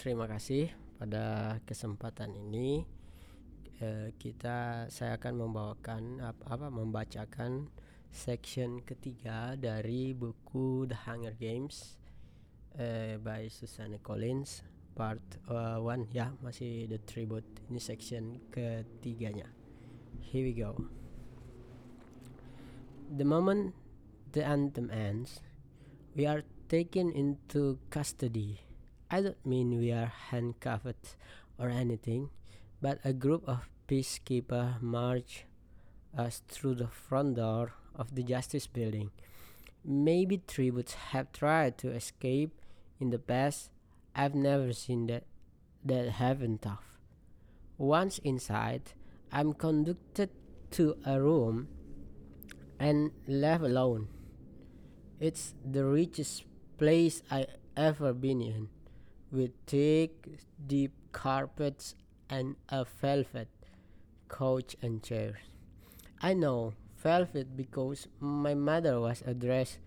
terima kasih pada kesempatan ini. Eh, kita saya akan membawakan apa, apa membacakan section ketiga dari buku The Hunger Games eh, by Susanne Collins part uh, one. Ya masih the tribute. Ini section ketiganya. Here we go. The moment the anthem ends we are taken into custody I don't mean we are handcuffed or anything, but a group of peacekeepers march us through the front door of the Justice Building. Maybe tributes have tried to escape in the past. I've never seen that that happen tough. Once inside, I'm conducted to a room and left alone. It's the richest place I ever been in with thick, deep carpets and a velvet couch and chairs. I know velvet because my mother was dressed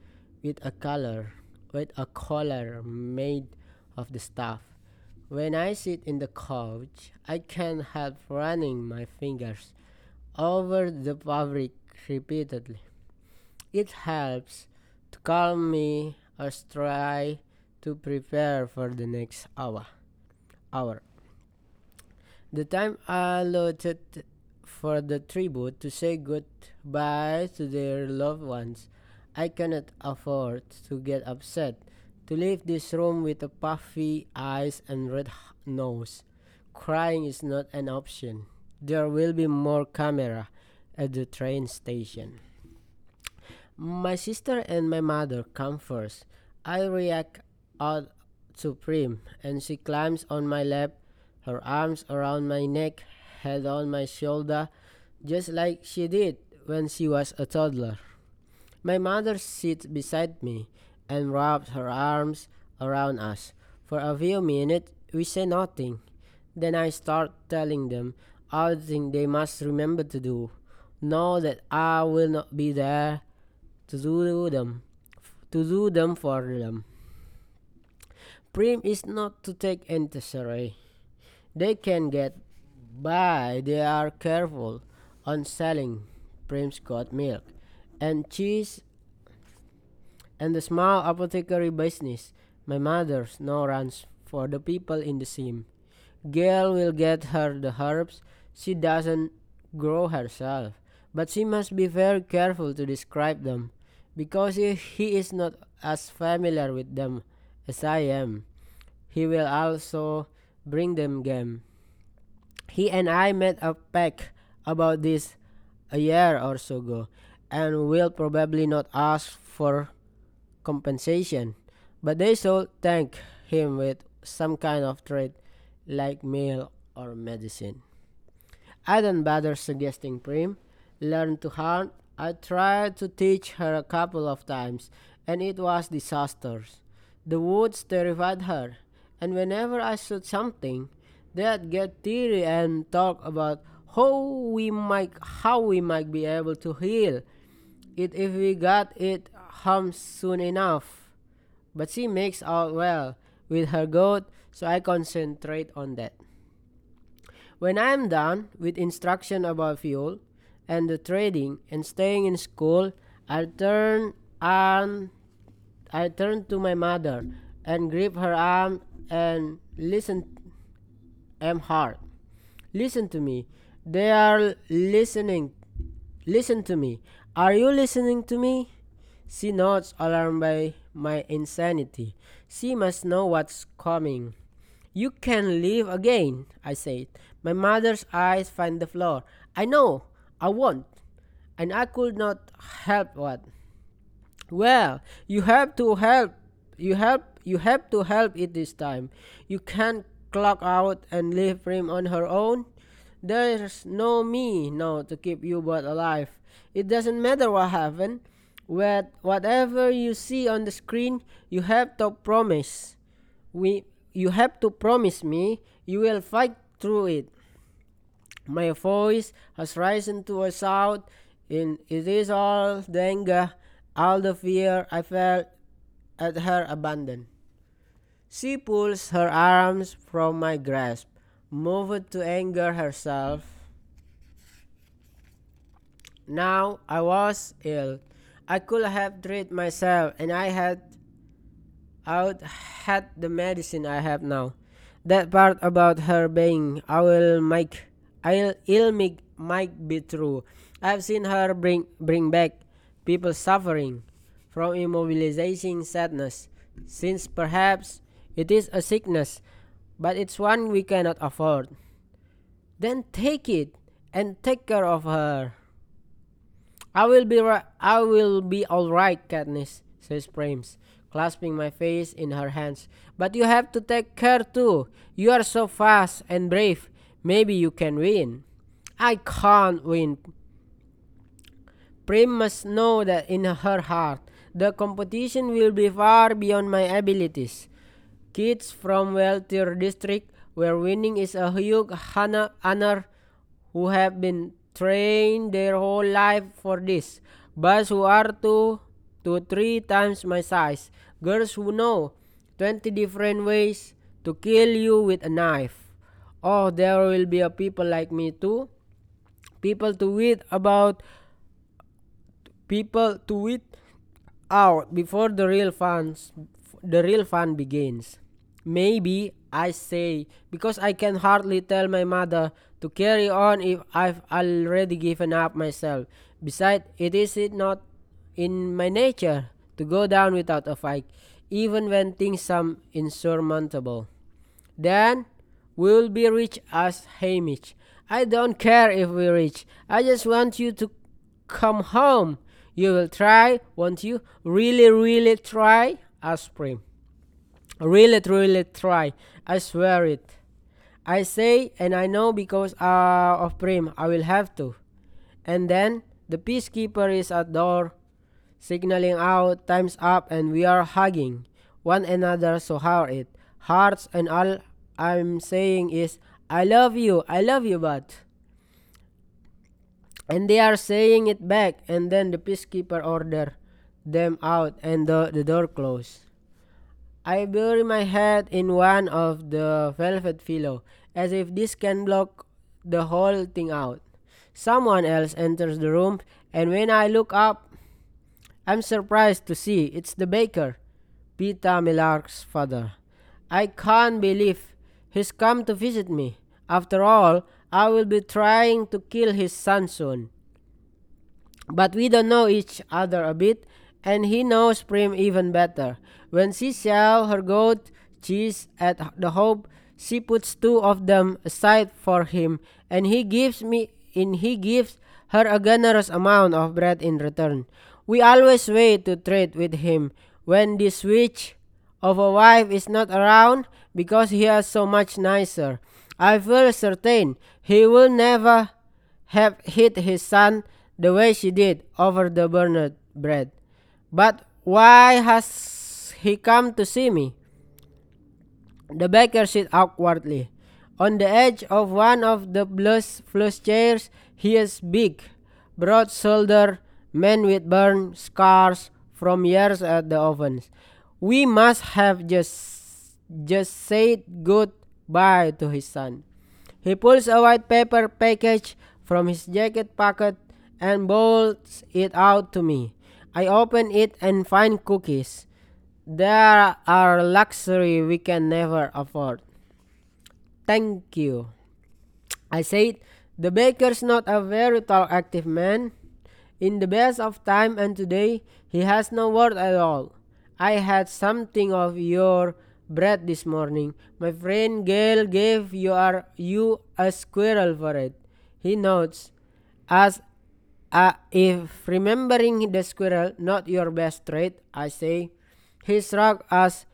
with a collar with a collar made of the stuff. When I sit in the couch, I can't help running my fingers over the fabric repeatedly. It helps to calm me or try to prepare for the next hour. Hour. The time allotted for the tribute to say goodbye to their loved ones. I cannot afford to get upset to leave this room with a puffy eyes and red nose. Crying is not an option. There will be more camera at the train station. My sister and my mother come first. I react out supreme, and she climbs on my lap, her arms around my neck, head on my shoulder, just like she did when she was a toddler. My mother sits beside me and wraps her arms around us. For a few minutes, we say nothing. Then I start telling them all the things they must remember to do. Know that I will not be there to do them, to do them for them. Prim is not to take antisary. They can get by. They are careful on selling Prim's got milk and cheese and the small apothecary business. My mother's now runs for the people in the Seam. Gale will get her the herbs she doesn't grow herself, but she must be very careful to describe them, because he is not as familiar with them as I am. He will also bring them game. He and I made a pact about this a year or so ago, and will probably not ask for compensation, but they should thank him with some kind of trade like meal or medicine. I don't bother suggesting Prim learn to hunt. I tried to teach her a couple of times, and it was disastrous. The woods terrified her, and whenever I shot something, they'd get teary and talk about how we might how we might be able to heal it if we got it home soon enough. But she makes out well with her goat, so I concentrate on that. When I am done with instruction about fuel and the trading and staying in school, I turn on I turned to my mother and gripped her arm and listened am hard. Listen to me. They are listening. Listen to me. Are you listening to me? She nods, alarmed by my insanity. She must know what's coming. You can leave again, I said. My mother's eyes find the floor. I know, I won't. And I could not help what. Well, you have to help. You help. You have to help it this time. You can't clock out and leave Prim on her own. There's no me now to keep you both alive. It doesn't matter what happened. What whatever you see on the screen, you have to promise. We you have to promise me you will fight through it. My voice has risen to a shout, and it is all the anger, all the fear I felt at her abandon. She pulls her arms from my grasp, moved to anger herself. Now I was ill. I could have treated myself, and I had out had the medicine I have now. That part about her being I will make I'll ill make might be true. I've seen her bring bring back people suffering from immobilizing sadness, since perhaps it is a sickness, but it's one we cannot afford. Then take it and take care of her. I will be. I will be all right, Katniss, says Primes, clasping my face in her hands. But you have to take care too. You are so fast and brave. Maybe you can win. I can't win. Prim must know that in her heart the competition will be far beyond my abilities. Kids from wealthier district where winning is a huge honor who have been trained their whole life for this, but who are two to three times my size, girls who know 20 different ways to kill you with a knife. Oh, there will be a people like me too. People to wit about people to wit out before the real fun the real fun begins. Maybe I say because I can hardly tell my mother to carry on if I've already given up myself. Besides, it is it not in my nature to go down without a fight, even when things seem insurmountable. Then we'll be rich as Haymitch. I don't care if we reach. I just want you to come home. You will try, won't you? Really, really try? asked. Really, really try. I swear it. I say, and I know because uh, of Prim, I will have to. And then the peacekeeper is at door, signaling out, time's up, and we are hugging one another so hard it hearts, and all I'm saying is, I love you, I love you, but. And they are saying it back, and then the peacekeeper order them out, and the, the door closed. I bury my head in one of the velvet pillow, as if this can block the whole thing out. Someone else enters the room, and when I look up, I'm surprised to see it's the baker, Peeta Mellark's father. I can't believe he's come to visit me. After all, I will be trying to kill his son soon. But we don't know each other a bit, and he knows Prim even better. When she sells her goat cheese at the Hob, she puts two of them aside for him, and he gives me and he gives her a generous amount of bread in return. We always wait to trade with him when this witch of a wife is not around because he is so much nicer. I feel certain he will never have hit his son the way she did over the burned bread. But why has he come to see me? The baker sits awkwardly. On the edge of one of the blush flush chairs, he is big, broad shouldered man with burn scars from years at the ovens. We must have just just said goodbye to his son. He pulls a white paper package from his jacket pocket and bolts it out to me. I open it and find cookies. There are luxury we can never afford. Thank you. I said, the baker's not a very tall, active man. In the best of time and today, he has no word at all. I had something of your bread this morning. My friend Gale gave you, are, you a squirrel for it. He nods, as uh, if remembering the squirrel not your best trait, I say, he shrugged as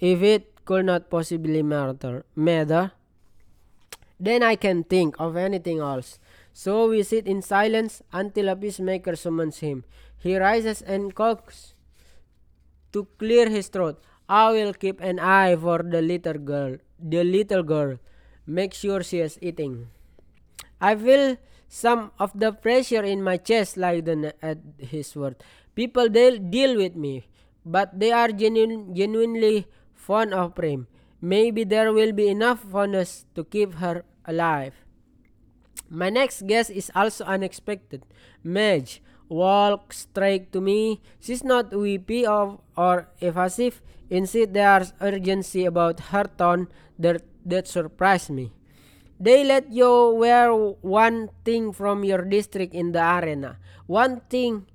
if it could not possibly matter. matter. Then I can think of anything else. So we sit in silence until a peacemaker summons him. He rises and coughs to clear his throat. I will keep an eye for the little girl. The little girl. Make sure she is eating. I feel some of the pressure in my chest lightened at his word. People deal, deal with me, but they are genuine, genuinely fond of Prim. Maybe there will be enough fondness to keep her alive. My next guest is also unexpected. Madge walks straight to me. She's not weepy or, or evasive. Instead, there's urgency about her tone that, that surprised me. They let you wear one thing from your district in the arena. One thing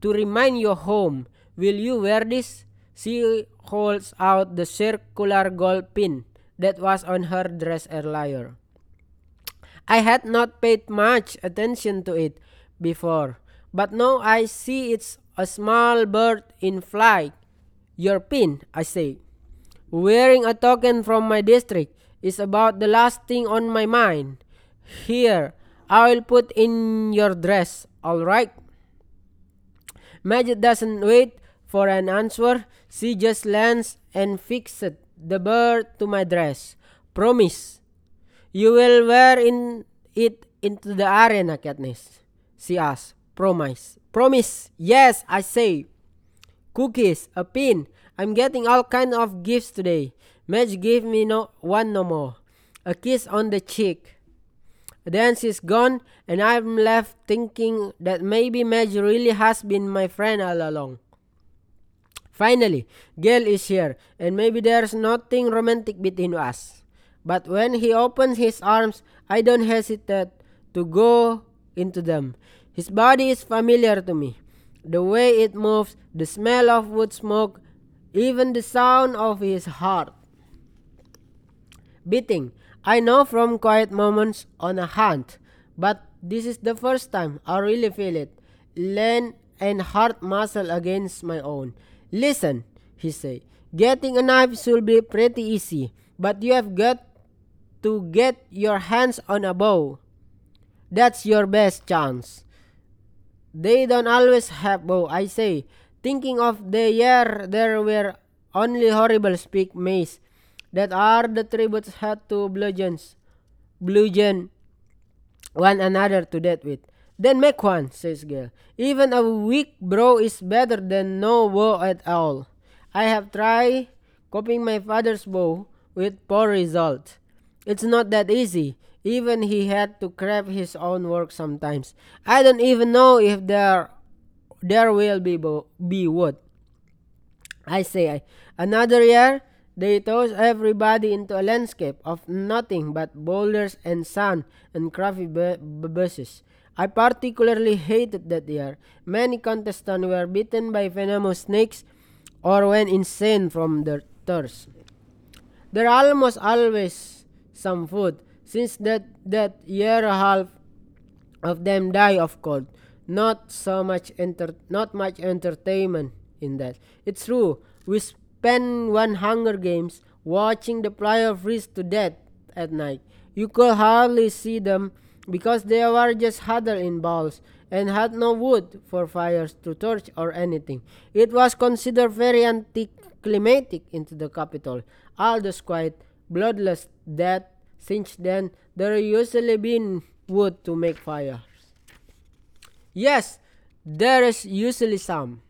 to remind you home. Will you wear this? She holds out the circular gold pin that was on her dress earlier. I had not paid much attention to it before, but now I see it's a small bird in flight. Your pin, I say. Wearing a token from my district is about the last thing on my mind. Here, I will put in your dress, all right? Madge doesn't wait for an answer. She just lands and fixes the bird to my dress. Promise, you will wear in it into the arena, Katniss. She asks. Promise. Promise. Yes, I say. Cookies, a pin. I'm getting all kind of gifts today. Madge gave me no one no more. A kiss on the cheek. Then she's gone, and I'm left thinking that maybe Madge really has been my friend all along. Finally, Gale is here, and maybe there's nothing romantic between us. But when he opens his arms, I don't hesitate to go into them. His body is familiar to me. The way it moves, the smell of wood smoke, even the sound of his heart beating. I know from quiet moments on a hunt, but this is the first time I really feel it. Len and heart muscle against my own. Listen, he said. Getting a knife should be pretty easy, but you have got to get your hands on a bow. That's your best chance. They don't always have bow, I say, thinking of the year there were only horrible speak mace that are the tributes had to bludgeons, bludgeon one another to death with. Then make one, says Gale. Even a weak bow is better than no bow at all. I have tried copying my father's bow with poor result. It's not that easy. Even he had to craft his own work sometimes. I don't even know if there there will be bo- be wood. I say another year they toss everybody into a landscape of nothing but boulders and sand and crafty bushes. I particularly hated that year. Many contestants were bitten by venomous snakes or went insane from their thirst. There almost always some food, since that, that year half of them die of cold. Not so much enter not much entertainment in that. It's true. We spend one Hunger Games watching the player freeze to death at night. You could hardly see them because they were just huddled in balls and had no wood for fires to torch or anything. It was considered very anticlimactic into the Capitol. All those quiet, bloodless death. Since then, there usually been wood to make fires. Yes, there is usually some.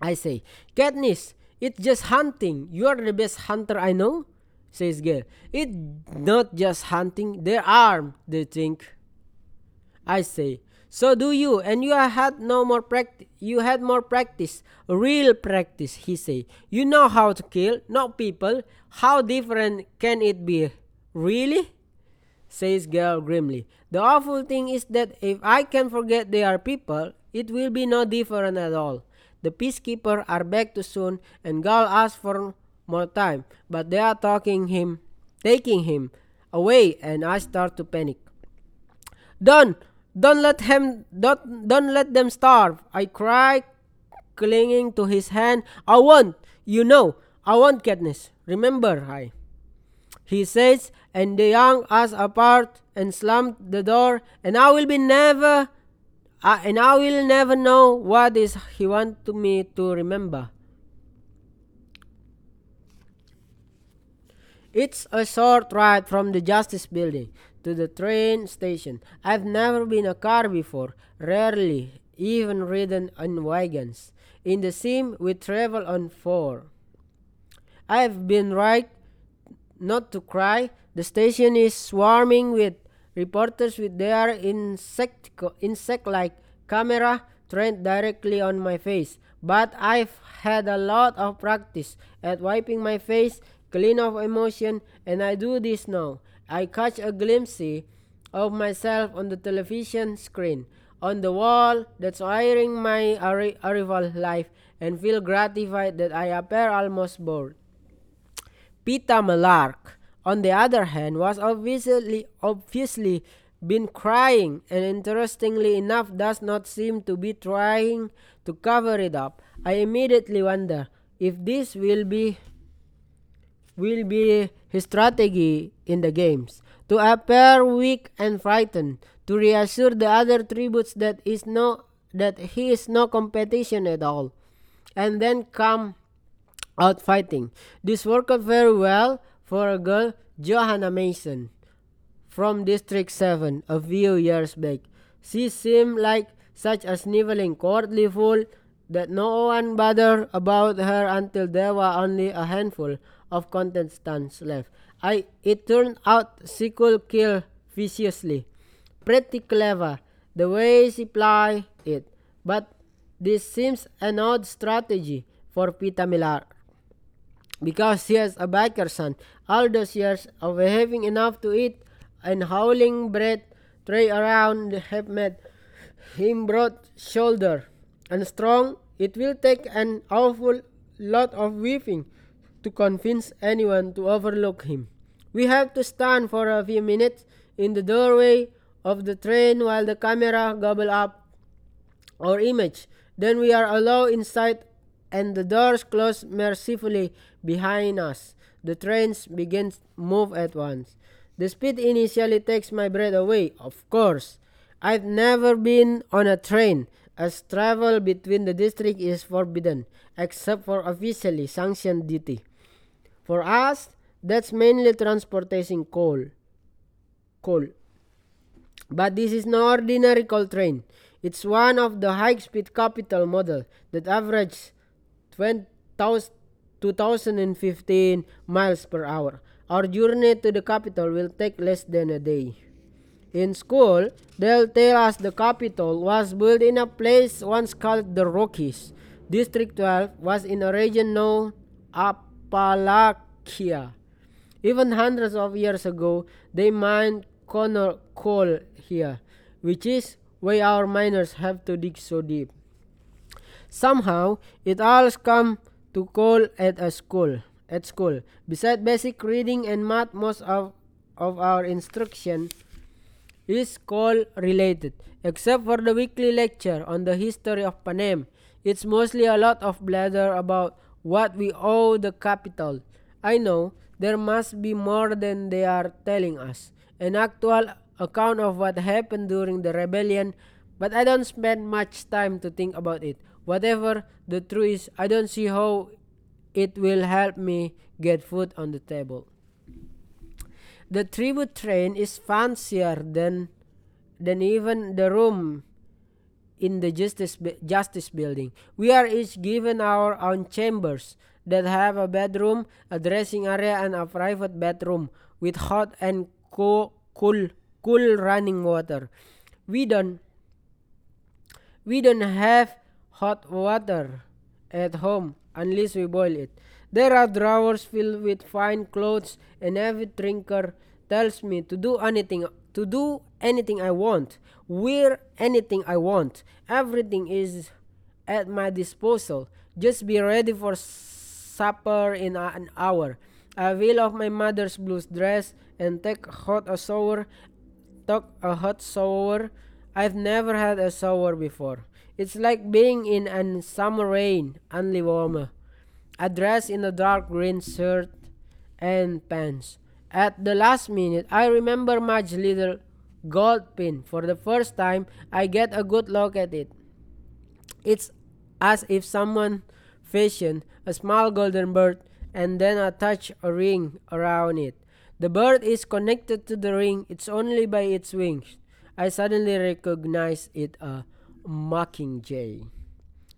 I say, Katniss, it's just hunting. You are the best hunter I know, says Gale. It's not just hunting, they're armed, they think. I say, so do you, and you had no more practice. You had more practice, real practice. He say, you know how to kill, not people. How different can it be? Really? Says Gale grimly. The awful thing is that if I can forget they are people, it will be no different at all. The peacekeeper are back too soon, and Gale asks for more time, but they are talking him, taking him away, and I start to panic. Don't, don't let him, don't, don't let them starve. I cry, clinging to his hand. I won't, you know, I won't, Katniss. Remember, I. He says, and the young us apart and slammed the door, and I will be never uh, and I will never know what is he want me to remember. It's a short ride from the Justice Building to the train station. I've never been a car before, rarely even ridden on wagons. In the Seam, we travel on four. I've been right not to cry. The station is swarming with reporters with their insect insect-like camera trained directly on my face. But I've had a lot of practice at wiping my face clean of emotion, and I do this now. I catch a glimpse of myself on the television screen, on the wall that's airing my arrival life, and feel gratified that I appear almost bored. Peeta Mellark, on the other hand, was obviously obviously been crying, and interestingly enough, does not seem to be trying to cover it up. I immediately wonder if this will be will be his strategy in the games to appear weak and frightened to reassure the other tributes that is no that he is no competition at all and then come out fighting this worked very well for a girl johanna mason from district 7 a few years back she seemed like such a sniveling courtly fool that no one bothered about her until there were only a handful of contestants left. I it turned out she could kill viciously. Pretty clever the way she plied it. But this seems an odd strategy for Peeta Mellark. Because he has a biker son, all those years of having enough to eat and howling bread tray around have made him broad shouldered and strong. It will take an awful lot of weaving to convince anyone to overlook him. We have to stand for a few minutes in the doorway of the train while the camera gobble up our image. Then we are allowed inside and the doors close mercifully behind us. The trains begin to move at once. The speed initially takes my breath away, of course. I've never been on a train, as travel between the district is forbidden, except for officially sanctioned duty. For us, that's mainly transportation coal. Coal. But this is no ordinary coal train. It's one of the high-speed Capitol model that averages 2015 miles per hour. Our journey to the Capitol will take less than a day. In school, they'll tell us the Capitol was built in a place once called the Rockies. District 12 was in a region known Appalachia. Even hundreds of years ago, they mined coal here, which is why our miners have to dig so deep. Somehow, it all comes to call at a school. At school, besides basic reading and math, most of, of our instruction is coal related, except for the weekly lecture on the history of Panem. It's mostly a lot of blather about what we owe the Capitol. I know there must be more than they are telling us, an actual account of what happened during the rebellion, but I don't spend much time to think about it. Whatever the truth is, I don't see how it will help me get food on the table. The tribute train is fancier than than even the room in the justice justice building. We are each given our own chambers that have a bedroom, a dressing area, and a private bathroom with hot and cool, cool, cool running water. We don't we don't have hot water at home unless we boil it. There are drawers filled with fine clothes, and Effie Trinket tells me to do anything to do anything I want, wear anything I want. Everything is at my disposal. Just be ready for supper in an hour. I will off my mother's blue dress and take hot a shower. Took a hot shower. I've never had a shower before. It's like being in an summer rain, only warmer. I dress in a dark green shirt and pants. At the last minute, I remember Madge's little gold pin. For the first time, I get a good look at it. It's as if someone fashioned a small golden bird and then attached a ring around it. The bird is connected to the ring, it's only by its wings. I suddenly recognize it a mockingjay.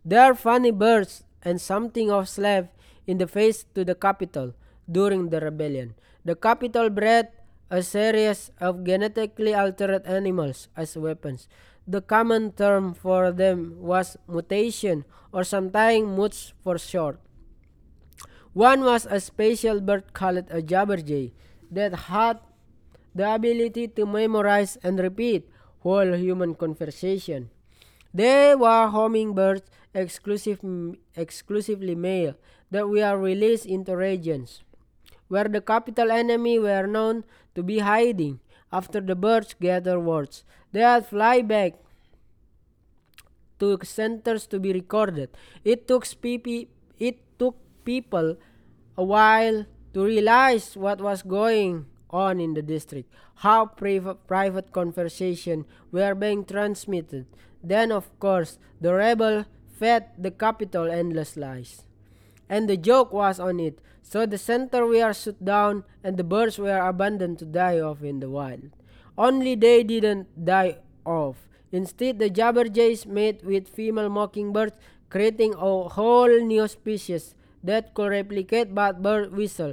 They are funny birds and something of slave in the face to the Capitol during the rebellion. The Capitol bred a series of genetically altered animals as weapons. The common term for them was mutation, or sometimes muts for short. One was a special bird called a jabberjay that had the ability to memorize and repeat whole human conversation. They were hummingbirds, exclusive, exclusively male, that were released into regions where the Capitol enemy were known to be hiding. After the birds gathered words, they had fly back to centers to be recorded. It took, it took people a while to realize what was going on in the district, how private, private conversation were being transmitted. Then, of course, the rebel fed the Capitol endless lies. And the joke was on it. So the center were shut down and the birds were abandoned to die off in the wild. Only they didn't die off. Instead, the jabberjays mate with female mockingbirds, creating a whole new species that could replicate but bird whistle,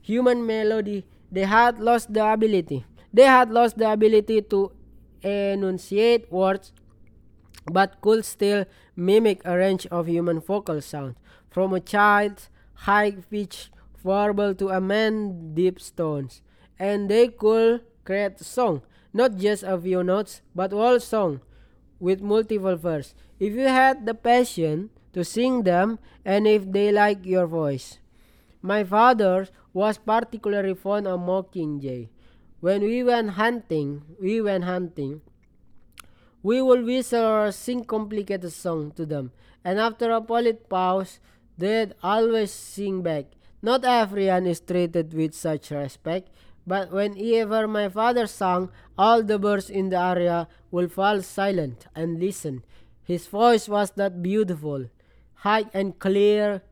human melody. They had lost the ability. They had lost the ability to enunciate words, but could still mimic a range of human vocal sounds, from a child's high-pitched warble to a man's deep tones, and they could create a song, not just a few notes, but whole song with multiple verses. If you had the passion to sing them, and if they like your voice. My father was particularly fond of mockingjay. When we went hunting, we went hunting. We would whistle or sing complicated song to them, and after a polite pause, they'd always sing back. Not everyone is treated with such respect, but whenever my father sang, all the birds in the area would fall silent and listen. His voice was that beautiful, high and clear,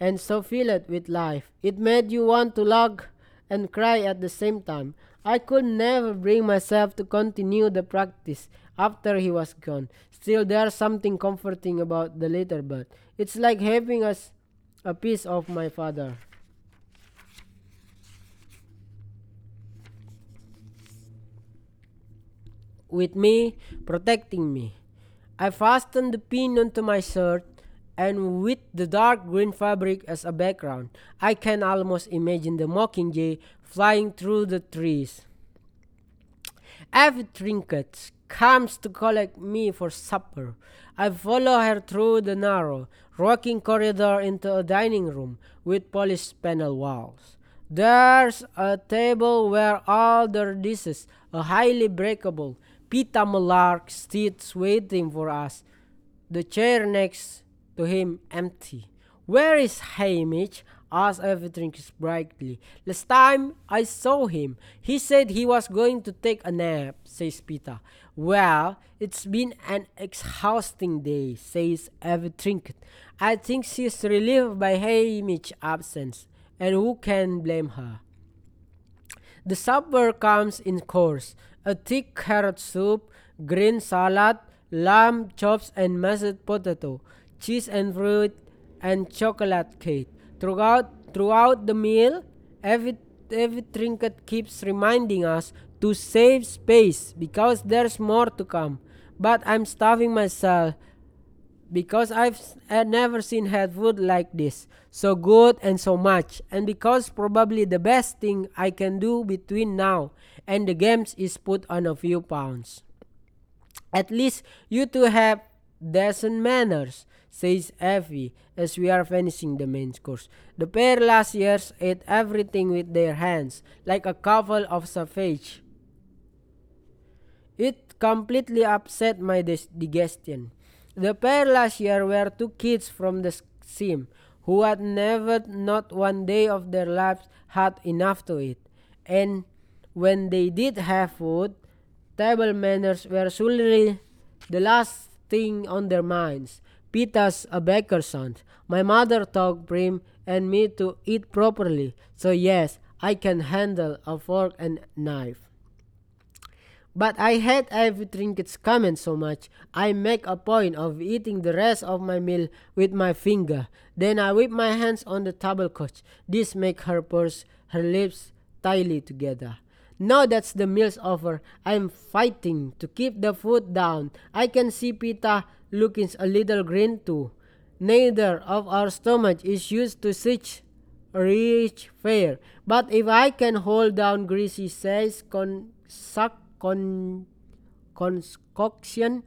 and so filled with life. It made you want to laugh and cry at the same time. I could never bring myself to continue the practice after he was gone. Still, there's something comforting about the little bird. It's like having a, a piece of my father. With me, protecting me. I fastened the pin onto my shirt, and with the dark green fabric as a background, I can almost imagine the mockingjay flying through the trees. Every trinket comes to collect me for supper. I follow her through the narrow, rocking corridor into a dining room with polished panel walls. There's a table where all the dishes, a highly breakable Peeta Mellark, sits waiting for us. The chair next to him empty. Where is Haymitch? Asked Effie Trinket brightly. Last time I saw him, he said he was going to take a nap, says Peeta. Well, it's been an exhausting day, says Effie Trinket. I think she's relieved by Haymitch's absence, and who can blame her? The supper comes in course, a thick carrot soup, green salad, lamb chops and mashed potato, cheese and fruit, and chocolate cake. Throughout, throughout the meal, every, Effie Trinket keeps reminding us to save space because there's more to come. But I'm starving myself because I've never seen head food like this, so good and so much, and because probably the best thing I can do between now and the games is put on a few pounds. At least you two have decent manners, says Effie as we are finishing the main course. The pair last years ate everything with their hands, like a couple of savage. It completely upset my digestion. The pair last year were two kids from the Seam who had never, not one day of their lives, had enough to eat. And when they did have food, table manners were surely the last thing on their minds. Peeta's a baker's son. My mother taught Prim and me to eat properly, so yes, I can handle a fork and knife. But I hate Effie Trinket's comment so much. I make a point of eating the rest of my meal with my finger. Then I whip my hands on the tablecloth. This make her purse her lips tightly together. Now that's the meal's over, I'm fighting to keep the food down. I can see Peeta looking a little green too. Neither of our stomach is used to such rich fare. But if I can hold down greasy says con, suck, con, concoction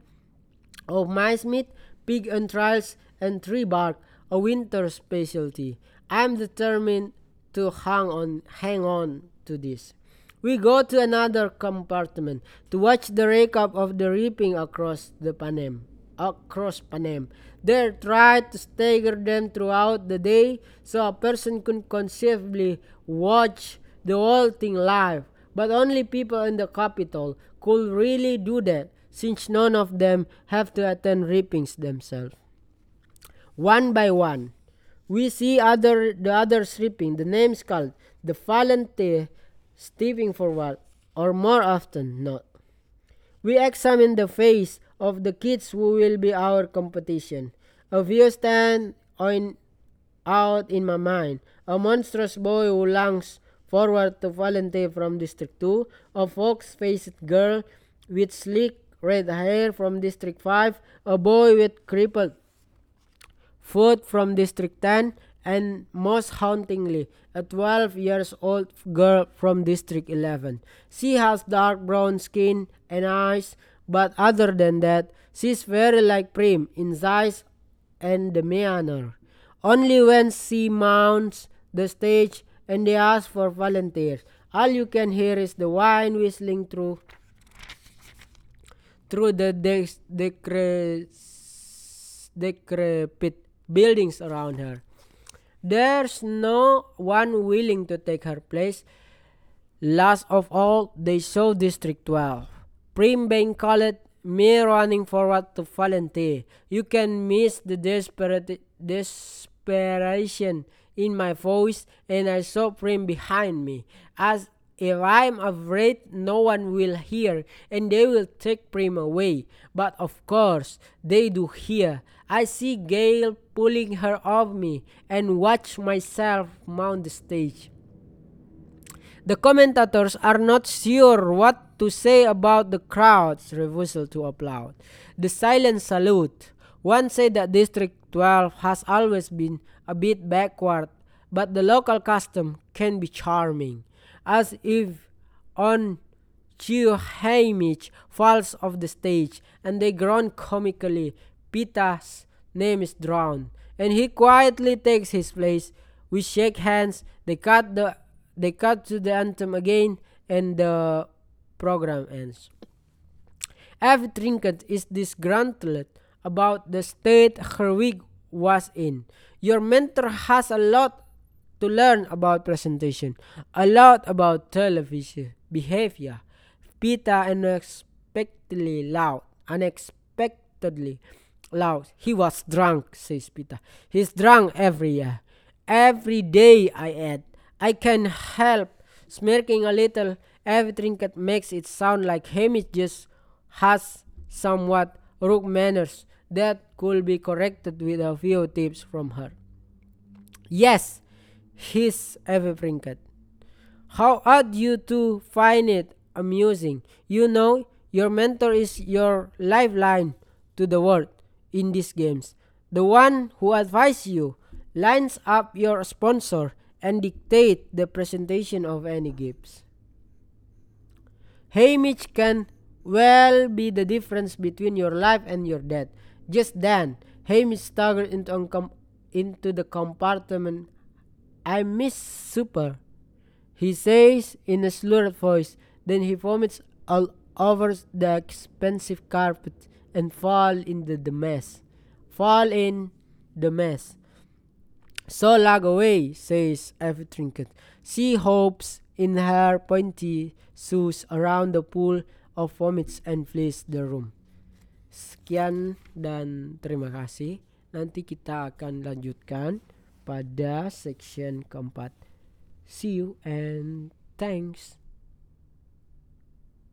of mice meat, pig entrails, and tree bark, a winter specialty, I'm determined to hang on, hang on to this. We go to another compartment to watch the rake up of the reaping across the Panem. Across Panem. There try to stagger them throughout the day so a person could conceivably watch the whole thing live. But only people in the Capitol could really do that since none of them have to attend reapings themselves. One by one, we see other the others reaping. The names called the volunteer stepping forward, or more often not. We examine the face of the kids who will be our competition. A few stand on, out in my mind. A monstrous boy who longs forward to volunteer from District 2, a fox-faced girl with sleek red hair from District 5, a boy with crippled foot from District 10, and most hauntingly, a 12 years old girl from District 11. She has dark brown skin and eyes, but other than that, she's very like Prim in size and the manner. Only when she mounts the stage and they ask for volunteers, all you can hear is the wine whistling through through the decrepit buildings around her. There's no one willing to take her place. Last of all, they saw District 12. Prim being called, me running forward to volunteer. You can miss the desperate desperation in my voice, and I saw Prim behind me. As if I'm afraid no one will hear, and they will take Prim away. But of course, they do hear. I see Gale pulling her off me and watch myself mount the stage. The commentators are not sure what to say about the crowd's refusal to applaud. The silent salute. One said that District 12 has always been a bit backward, but the local custom can be charming. As if on Haymitch falls off the stage and they groan comically, Peeta's name is drawn, and he quietly takes his place. We shake hands. They cut the they cut to the anthem again, and the program ends. Effie Trinket is disgruntled about the state her wig was in. Your mentor has a lot to learn about presentation, a lot about television behavior. Peeta unexpectedly loud, unexpectedly loud. He was drunk, says Peter. He's drunk every year. Every day, I add. I can help smirking a little. Effie Trinket makes it sound like Haymitch just has somewhat rude manners that could be corrected with a few tips from her. Yes, he's Effie Trinket. How odd you two find it amusing. You know, your mentor is your lifeline to the world in these games. The one who advises you lines up your sponsor and dictate the presentation of any gifts. Haymitch can well be the difference between your life and your death. Just then, Haymitch staggered into, into the compartment. I miss super, he says in a slurred voice. Then he vomits all over the expensive carpet and fall into the mess. Fall in the mess. So lag away, says Effie Trinket. She hopes in her pointy shoes around the pool of vomits and flees the room. Sekian dan terima kasih. Nanti kita akan lanjutkan pada section keempat. See you and thanks.